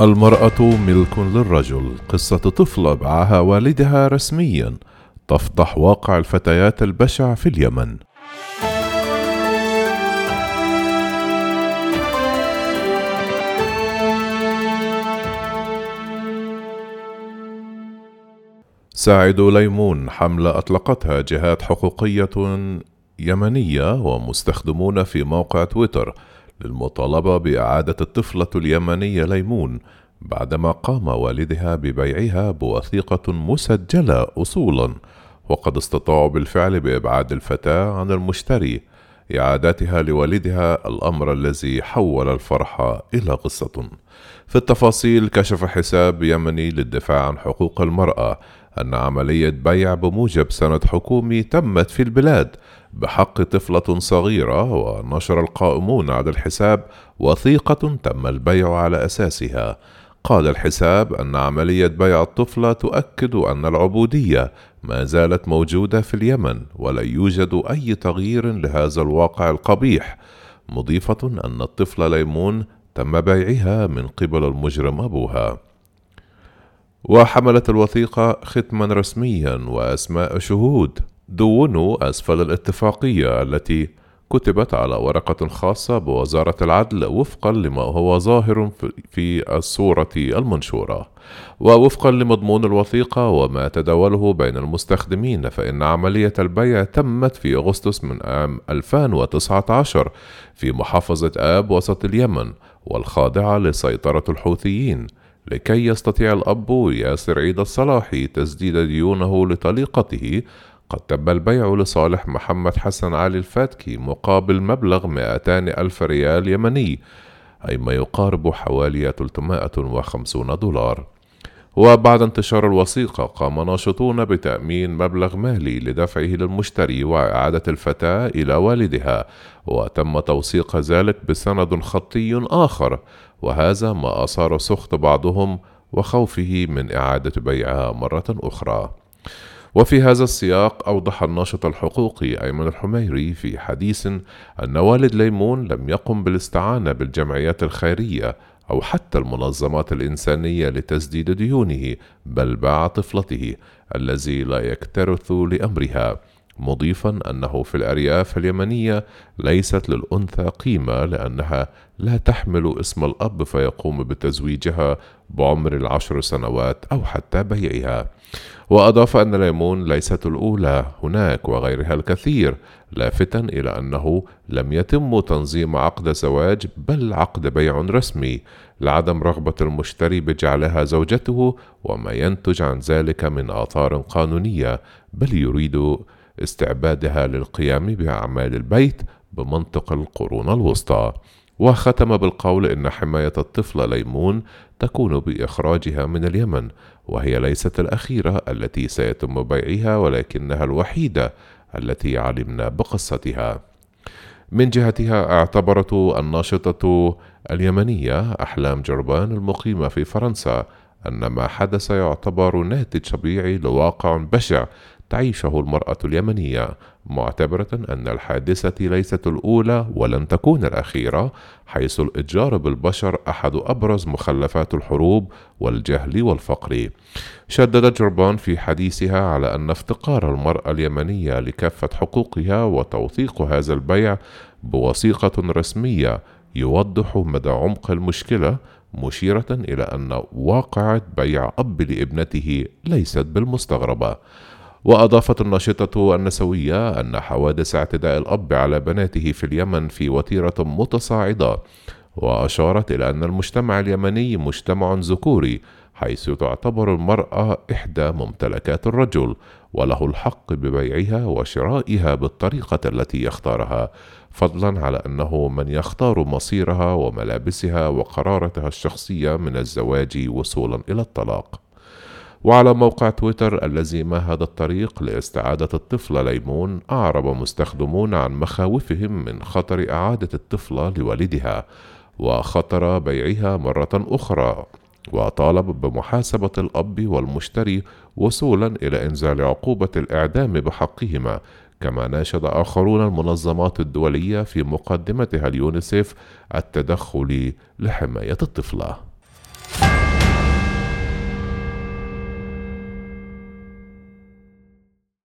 المرأة ملك للرجل. قصة طفلة باعها والدها رسميا. تفضح واقع الفتيات البشع في اليمن. ساعد ليمون حملة أطلقتها جهات حقوقية يمنية ومستخدمون في موقع تويتر. للمطالبة بإعادة الطفلة اليمنية ليمون بعدما قام والدها ببيعها بوثيقة مسجلة أصولا وقد استطاعوا بالفعل بإبعاد الفتاة عن المشتري إعادتها لوالدها الأمر الذي حول الفرح إلى قصة. في التفاصيل كشف حساب يمني للدفاع عن حقوق المرأة أن عملية بيع بموجب سند حكومي تمت في البلاد بحق طفلة صغيرة ونشر القائمون على الحساب وثيقة تم البيع على أساسها. قال الحساب أن عملية بيع الطفلة تؤكد أن العبودية ما زالت موجودة في اليمن ولا يوجد أي تغيير لهذا الواقع القبيح مضيفة أن الطفل ليمون تم بيعها من قبل المجرم أبوها. وحملت الوثيقة ختما رسميا وأسماء شهود دونوا أسفل الاتفاقية التي كتبت على ورقة خاصة بوزارة العدل وفقا لما هو ظاهر في الصورة المنشورة. ووفقا لمضمون الوثيقة وما تداوله بين المستخدمين فإن عملية البيع تمت في أغسطس من عام 2019 في محافظة آب وسط اليمن والخاضعة لسيطرة الحوثيين. لكي يستطيع الأب ياسر عيد الصلاحي تسديد ديونه لطليقته قد تم البيع لصالح محمد حسن علي الفاتكي مقابل مبلغ 200 ألف ريال يمني أي ما يقارب حوالي 350 دولار. وبعد انتشار الوثيقة قام ناشطون بتأمين مبلغ مالي لدفعه للمشتري وإعادة الفتاة إلى والدها وتم توثيق ذلك بسند خطي آخر وهذا ما أثار سخط بعضهم وخوفه من إعادة بيعها مرة أخرى. وفي هذا السياق أوضح الناشط الحقوقي أيمن الحميري في حديث أن والد ليمون لم يقم بالاستعانة بالجمعيات الخيرية أو حتى المنظمات الإنسانية لتسديد ديونه بل باع طفلته الذي لا يكترث لأمرها مضيفا أنه في الأرياف اليمنية ليست للأنثى قيمة لأنها لا تحمل اسم الأب فيقوم بتزويجها بعمر العشر سنوات أو حتى بيعها. وأضاف أن ليمون ليست الأولى هناك وغيرها الكثير لافتا إلى أنه لم يتم تنظيم عقد زواج بل عقد بيع رسمي لعدم رغبة المشتري بجعلها زوجته وما ينتج عن ذلك من آثار قانونية بل يريد استعبادها للقيام بأعمال البيت بمنطق القرون الوسطى. وختم بالقول إن حماية الطفلة ليمون تكون بإخراجها من اليمن وهي ليست الأخيرة التي سيتم بيعها ولكنها الوحيدة التي علمنا بقصتها. من جهتها اعتبرت الناشطة اليمنية أحلام جربان المقيمة في فرنسا أن ما حدث يعتبر ناتج طبيعي لواقع بشع تعيشه المرأة اليمنية معتبرة أن الحادثة ليست الأولى ولن تكون الأخيرة حيث الإتجار بالبشر أحد أبرز مخلفات الحروب والجهل والفقر. شدد جربان في حديثها على أن افتقار المرأة اليمنية لكافة حقوقها وتوثيق هذا البيع بوثيقة رسمية يوضح مدى عمق المشكلة مشيرة إلى أن واقعة بيع أب لابنته ليست بالمستغربة. وأضافت الناشطة النسوية أن حوادث اعتداء الأب على بناته في اليمن في وتيرة متصاعدة وأشارت إلى أن المجتمع اليمني مجتمع ذكوري حيث تعتبر المرأة إحدى ممتلكات الرجل وله الحق ببيعها وشرائها بالطريقة التي يختارها فضلا على أنه من يختار مصيرها وملابسها وقرارتها الشخصية من الزواج وصولا إلى الطلاق. وعلى موقع تويتر الذي مهد الطريق لاستعادة الطفلة ليمون أعرب مستخدمون عن مخاوفهم من خطر إعادة الطفلة لوالدها وخطر بيعها مرة أخرى. وطالب بمحاسبة الأب والمشتري وصولا إلى إنزال عقوبة الإعدام بحقهما كما ناشد آخرون المنظمات الدولية في مقدمتها اليونيسيف التدخل لحماية الطفلة